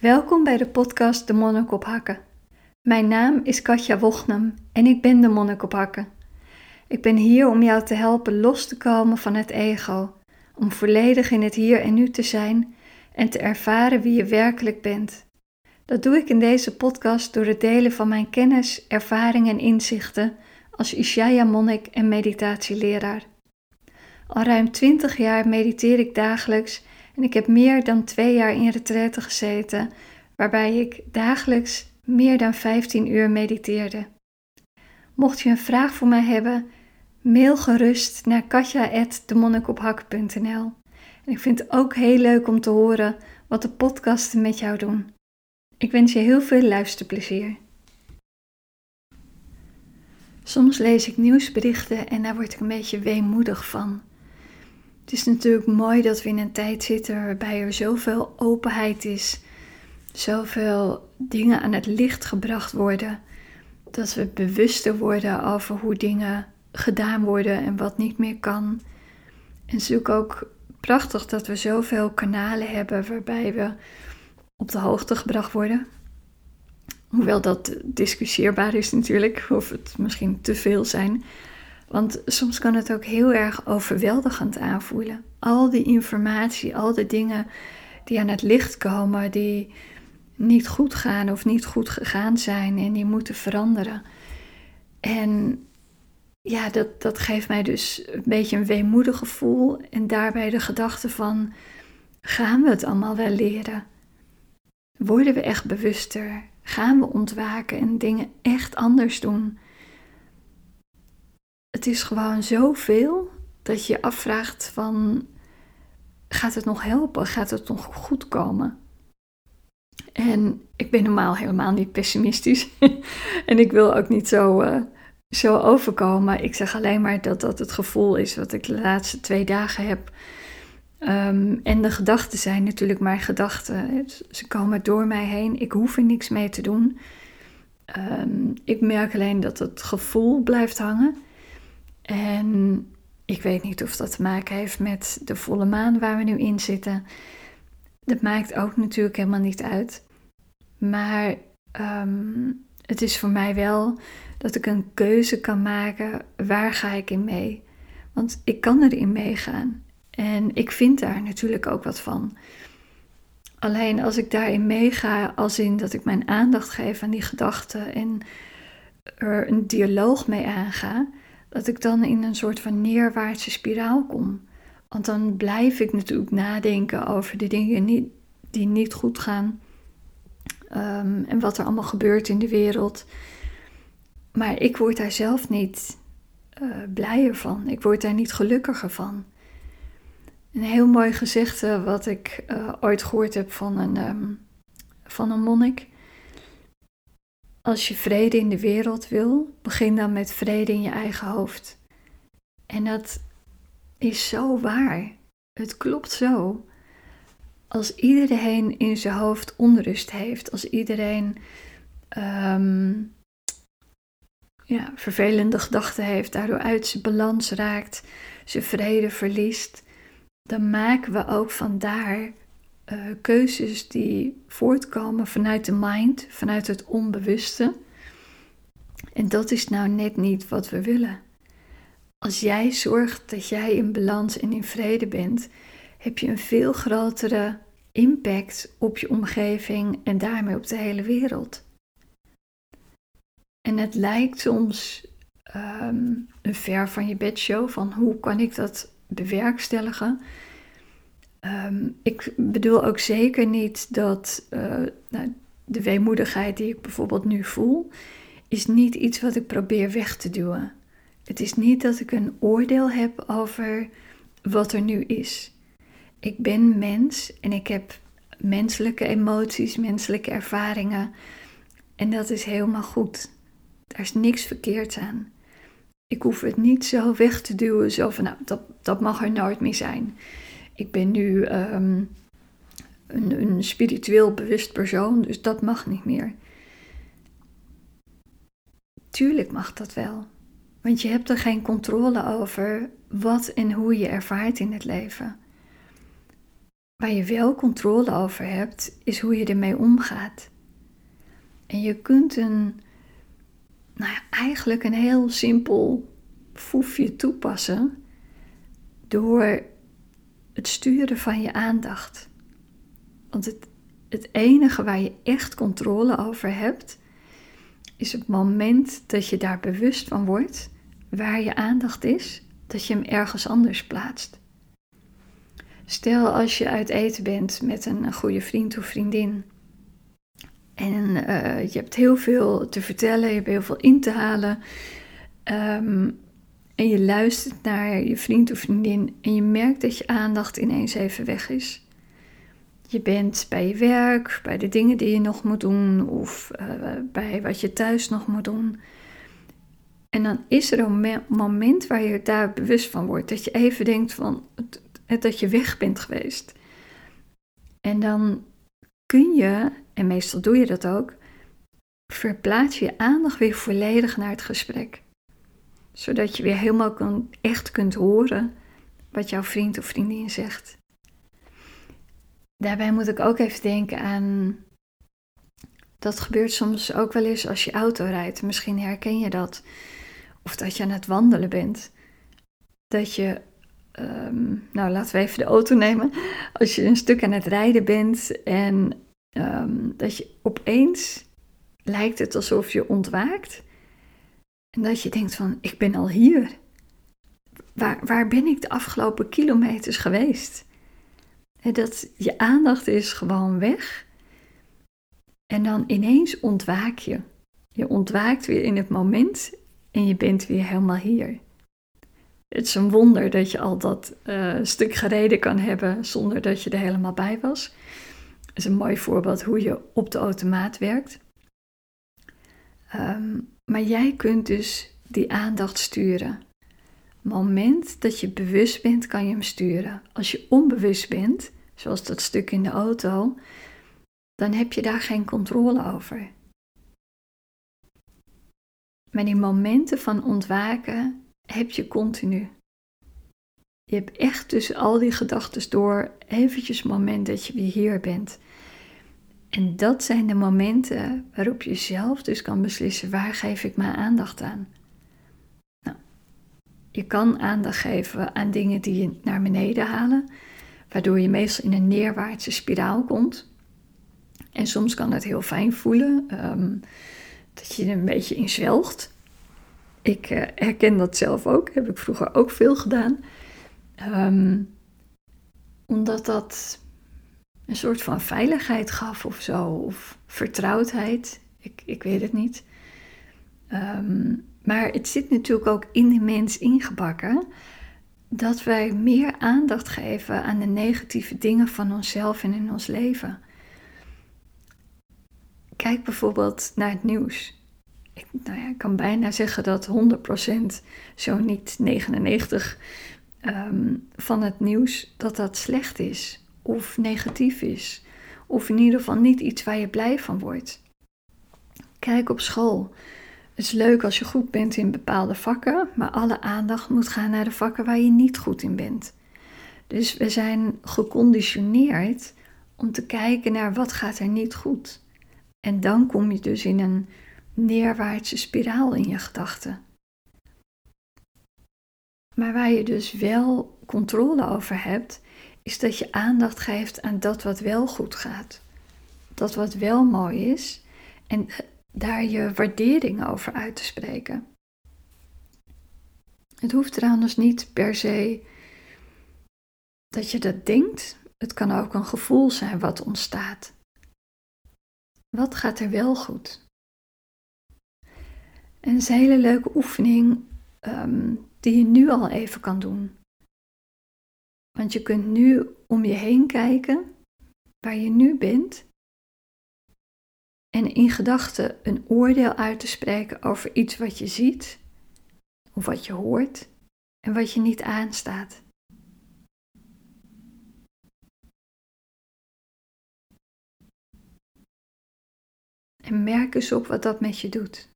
Welkom bij de podcast De Monnik op Hakken. Mijn naam is Katja Wochnam en ik ben de Monnik op Hakken. Ik ben hier om jou te helpen los te komen van het ego, om volledig in het hier en nu te zijn en te ervaren wie je werkelijk bent. Dat doe ik in deze podcast door het delen van mijn kennis, ervaringen en inzichten als Ishaya-monnik en meditatieleraar. Al ruim 20 jaar mediteer ik dagelijks ik heb meer dan twee jaar in retraite gezeten, waarbij ik dagelijks meer dan 15 uur mediteerde. Mocht je een vraag voor mij hebben, mail gerust naar katja.demonnikophakken.nl. En ik vind het ook heel leuk om te horen wat de podcasten met jou doen. Ik wens je heel veel luisterplezier. Soms lees ik nieuwsberichten en daar word ik een beetje weemoedig van. Het is natuurlijk mooi dat we in een tijd zitten waarbij er zoveel openheid is, zoveel dingen aan het licht gebracht worden, dat we bewuster worden over hoe dingen gedaan worden en wat niet meer kan. En het is natuurlijk ook prachtig dat we zoveel kanalen hebben waarbij we op de hoogte gebracht worden. Hoewel dat discussieerbaar is natuurlijk, of het misschien te veel zijn. Want soms kan het ook heel erg overweldigend aanvoelen. Al die informatie, al die dingen die aan het licht komen, die niet goed gaan of niet goed gegaan zijn en die moeten veranderen. En ja, dat, dat geeft mij dus een beetje een weemoedig gevoel en daarbij de gedachte van, gaan we het allemaal wel leren? Worden we echt bewuster? Gaan we ontwaken en dingen echt anders doen? Het is gewoon zoveel dat je afvraagt van, gaat het nog helpen? Gaat het nog goed komen? En ik ben normaal helemaal niet pessimistisch. en ik wil ook niet zo, uh, zo overkomen. Ik zeg alleen maar dat dat het gevoel is wat ik de laatste twee dagen heb. Ehm, en de gedachten zijn natuurlijk maar gedachten. Ze komen door mij heen. Ik hoef er niks mee te doen. Um, ik merk alleen dat het gevoel blijft hangen. En ik weet niet of dat te maken heeft met de volle maan waar we nu in zitten. Dat maakt ook natuurlijk helemaal niet uit. Maar ehm, het is voor mij wel dat ik een keuze kan maken waar ga ik in mee. Want ik kan erin meegaan. En ik vind daar natuurlijk ook wat van. Alleen als ik daarin meega, als in dat ik mijn aandacht geef aan die gedachten en er een dialoog mee aanga, dat ik dan in een soort van neerwaartse spiraal kom. Want dan blijf ik natuurlijk nadenken over de dingen die, die niet goed gaan. Ehm, en wat er allemaal gebeurt in de wereld. Maar ik word daar zelf niet uh, blijer van. Ik word daar niet gelukkiger van. Een heel mooi gezegde wat ik uh, ooit gehoord heb van een, um, van een monnik. Als je vrede in de wereld wil, begin dan met vrede in je eigen hoofd. En dat is zo waar. Het klopt zo. Als iedereen in zijn hoofd onrust heeft, als iedereen um, ja, vervelende gedachten heeft, daardoor uit zijn balans raakt, zijn vrede verliest, dan maken we ook vandaar uh, keuzes die voortkomen vanuit de mind, vanuit het onbewuste. En dat is nou net niet wat we willen. Als jij zorgt dat jij in balans en in vrede bent, heb je een veel grotere impact op je omgeving en daarmee op de hele wereld. En het lijkt soms um, een ver van je bedshow van hoe kan ik dat bewerkstelligen. Ehm, ik bedoel ook zeker niet dat uh, nou, de weemoedigheid die ik bijvoorbeeld nu voel, is niet iets wat ik probeer weg te duwen. Het is niet dat ik een oordeel heb over wat er nu is. Ik ben mens en ik heb menselijke emoties, menselijke ervaringen. En dat is helemaal goed. Daar is niks verkeerds aan. Ik hoef het niet zo weg te duwen, zo van nou, dat, dat mag er nooit meer zijn ik ben nu ehm, een, een spiritueel bewust persoon, dus dat mag niet meer. Tuurlijk mag dat wel. Want je hebt er geen controle over wat en hoe je ervaart in het leven. Waar je wel controle over hebt, is hoe je ermee omgaat. En je kunt een, nou ja, eigenlijk een heel simpel foefje toepassen door het sturen van je aandacht. Want het, het enige waar je echt controle over hebt, is het moment dat je daar bewust van wordt waar je aandacht is, dat je hem ergens anders plaatst. Stel als je uit eten bent met een goede vriend of vriendin. En uh, je hebt heel veel te vertellen, je hebt heel veel in te halen. Um, en je luistert naar je vriend of vriendin en je merkt dat je aandacht ineens even weg is. Je bent bij je werk, bij de dingen die je nog moet doen of uh, bij wat je thuis nog moet doen. En dan is er een moment waar je daar bewust van wordt. Dat je even denkt van dat je weg bent geweest. En dan kun je, en meestal doe je dat ook, verplaats je aandacht weer volledig naar het gesprek. Zodat je weer helemaal kan, echt kunt horen wat jouw vriend of vriendin zegt. Daarbij moet ik ook even denken aan. Dat gebeurt soms ook wel eens als je auto rijdt. Misschien herken je dat. Of dat je aan het wandelen bent. Dat je Ehm, nou, laten we even de auto nemen. Als je een stuk aan het rijden bent en ehm, dat je opeens lijkt het alsof je ontwaakt. En dat je denkt van, ik ben al hier. Waar, waar ben ik de afgelopen kilometers geweest? Dat je aandacht is gewoon weg. En dan ineens ontwaak je. Je ontwaakt weer in het moment en je bent weer helemaal hier. Het is een wonder dat je al dat uh, stuk gereden kan hebben zonder dat je er helemaal bij was. Dat is een mooi voorbeeld hoe je op de automaat werkt. Um, maar jij kunt dus die aandacht sturen. moment dat je bewust bent, kan je hem sturen. Als je onbewust bent, zoals dat stuk in de auto, dan heb je daar geen controle over. Maar die momenten van ontwaken heb je continu. Je hebt echt tussen al die gedachten door eventjes moment dat je weer hier bent. En dat zijn de momenten waarop je zelf dus kan beslissen waar geef ik mijn aandacht aan. Nou, je kan aandacht geven aan dingen die je naar beneden halen, waardoor je meestal in een neerwaartse spiraal komt. En soms kan het heel fijn voelen, ehm, dat je er een beetje in zwelgt. Ik uh, herken dat zelf ook, heb ik vroeger ook veel gedaan. Um, omdat dat een soort van veiligheid gaf of zo, of vertrouwdheid. Ik, ik weet het niet. Um, maar het zit natuurlijk ook in de mens ingebakken dat wij meer aandacht geven aan de negatieve dingen van onszelf en in ons leven. Kijk bijvoorbeeld naar het nieuws ik, nou ja, ik kan bijna zeggen dat 100%, zo niet 99% ehm, van het nieuws, dat dat slecht is of negatief is. Of in ieder geval niet iets waar je blij van wordt. Kijk op school. Het is leuk als je goed bent in bepaalde vakken, maar alle aandacht moet gaan naar de vakken waar je niet goed in bent. Dus we zijn geconditioneerd om te kijken naar wat gaat er niet goed. En dan kom je dus in een neerwaartse spiraal in je gedachten. Maar waar je dus wel controle over hebt, is dat je aandacht geeft aan dat wat wel goed gaat. Dat wat wel mooi is en daar je waardering over uit te spreken. Het hoeft trouwens niet per se dat je dat denkt. Het kan ook een gevoel zijn wat ontstaat. Wat gaat er wel goed? Het is een hele leuke oefening um, die je nu al even kan doen. Want je kunt nu om je heen kijken waar je nu bent. En in gedachten een oordeel uit te spreken over iets wat je ziet, of wat je hoort en wat je niet aanstaat. En merk eens op wat dat met je doet.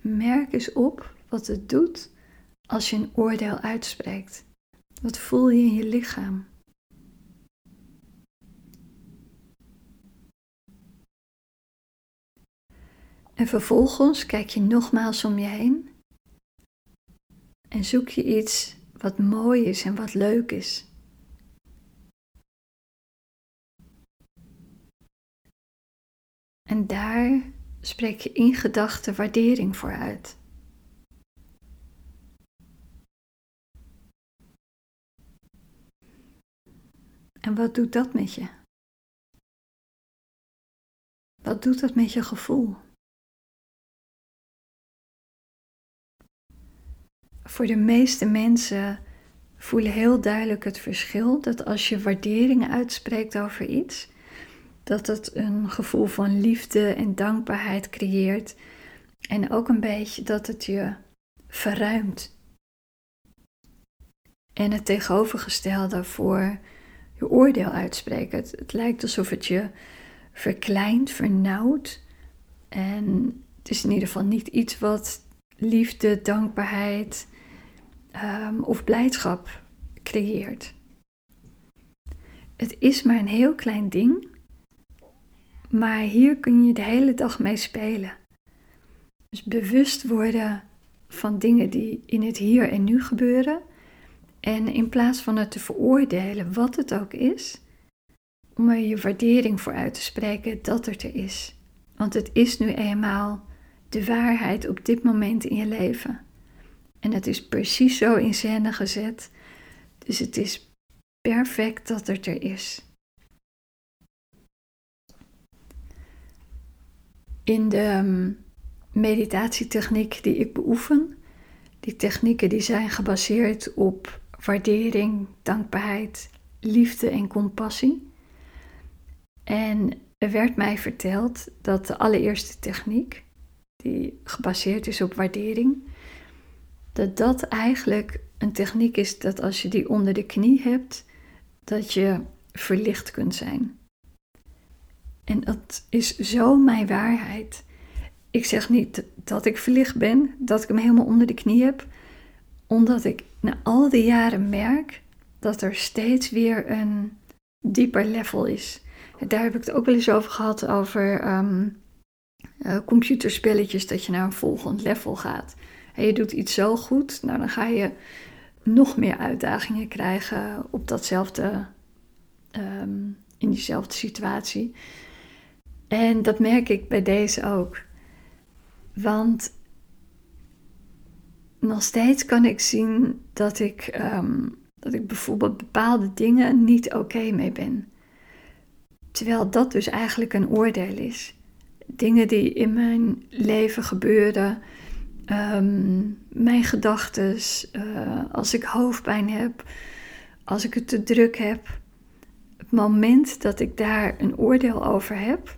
Merk eens op wat het doet als je een oordeel uitspreekt. Wat voel je in je lichaam? En vervolgens kijk je nogmaals om je heen en zoek je iets wat mooi is en wat leuk is. En daar spreek je in gedachten waardering voor uit. En wat doet dat met je? Wat doet dat met je gevoel? Voor de meeste mensen voelen heel duidelijk het verschil dat als je waardering uitspreekt over iets, dat het een gevoel van liefde en dankbaarheid creëert en ook een beetje dat het je verruimt. En het tegenovergestelde voor je oordeel uitspreken. Het, lijkt alsof het je verkleint, vernauwt. En het is in ieder geval niet iets wat liefde, dankbaarheid um, of blijdschap creëert. Het is maar een heel klein ding, maar hier kun je de hele dag mee spelen. Dus bewust worden van dingen die in het hier en nu gebeuren. En in plaats van het te veroordelen, wat het ook is, om er je waardering voor uit te spreken dat het er is. Want het is nu eenmaal de waarheid op dit moment in je leven. En het is precies zo in scène gezet. Dus het is perfect dat het er is. In de ehm, meditatietechniek die ik beoefen, die technieken die zijn gebaseerd op waardering, dankbaarheid, liefde en compassie. En er werd mij verteld dat de allereerste techniek, die gebaseerd is op waardering, dat dat eigenlijk een techniek is dat als je die onder de knie hebt, dat je verlicht kunt zijn. En dat is zo mijn waarheid. Ik zeg niet dat ik verlicht ben, dat ik hem helemaal onder de knie heb, omdat ik na al die jaren merk dat er steeds weer een dieper level is. Daar heb ik het ook wel eens over gehad, over ehm, eh, computerspelletjes, dat je naar een volgend level gaat en je doet iets zo goed, nou dan ga je nog meer uitdagingen krijgen op datzelfde, ehm, in diezelfde situatie. En dat merk ik bij deze ook. Want nog steeds kan ik zien dat ik, ehm, dat ik bijvoorbeeld bepaalde dingen niet oké mee ben. Terwijl dat dus eigenlijk een oordeel is. Dingen die in mijn leven gebeuren, Ehm, mijn gedachten, uh, als ik hoofdpijn heb, als ik het te druk heb. Het moment dat ik daar een oordeel over heb,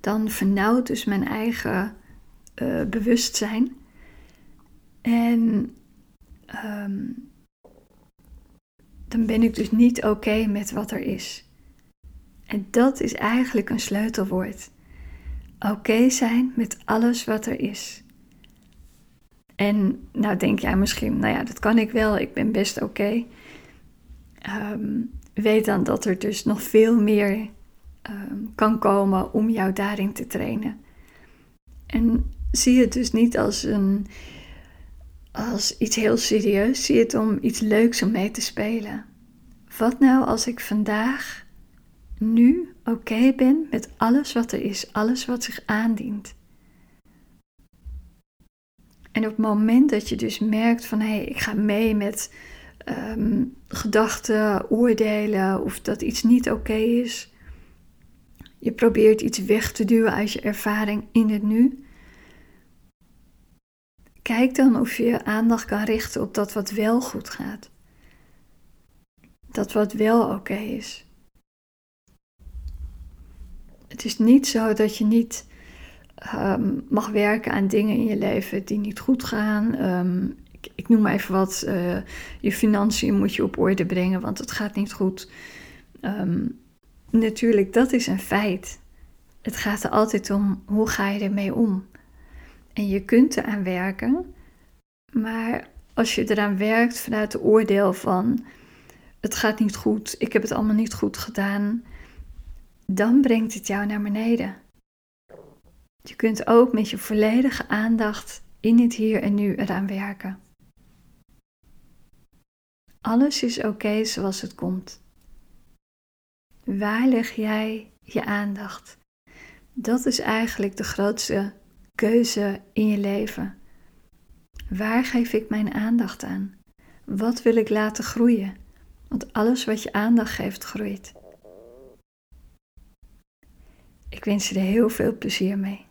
dan vernauwt dus mijn eigen uh, bewustzijn. En um, dan ben ik dus niet oké met wat er is. En dat is eigenlijk een sleutelwoord. Oké zijn met alles wat er is. En nou denk jij misschien, nou ja, dat kan ik wel, ik ben best oké. Ehm, weet dan dat er dus nog veel meer ehm, kan komen om jou daarin te trainen. En zie het dus niet als, een, als iets heel serieus, zie het om iets leuks om mee te spelen. Wat nou als ik vandaag, nu oké ben met alles wat er is, alles wat zich aandient? En op het moment dat je dus merkt van hé, hey, ik ga mee met ehm, gedachten, oordelen of dat iets niet oké is. Je probeert iets weg te duwen uit je ervaring in het nu. Kijk dan of je je aandacht kan richten op dat wat wel goed gaat. Dat wat wel oké is. Het is niet zo dat je niet Ehm, mag werken aan dingen in je leven die niet goed gaan. Ehm, ik, ik, noem maar even wat. Uh, je financiën moet je op orde brengen, want het gaat niet goed. Um, natuurlijk, dat is een feit. Het gaat er altijd om hoe ga je ermee om. En je kunt eraan werken, maar als je eraan werkt vanuit de oordeel van het gaat niet goed, ik heb het allemaal niet goed gedaan, dan brengt het jou naar beneden. Je kunt ook met je volledige aandacht in het hier en nu eraan werken. Alles is oké zoals het komt. Waar leg jij je aandacht? Dat is eigenlijk de grootste keuze in je leven. Waar geef ik mijn aandacht aan? Wat wil ik laten groeien? Want alles wat je aandacht geeft, groeit. Ik wens je er heel veel plezier mee.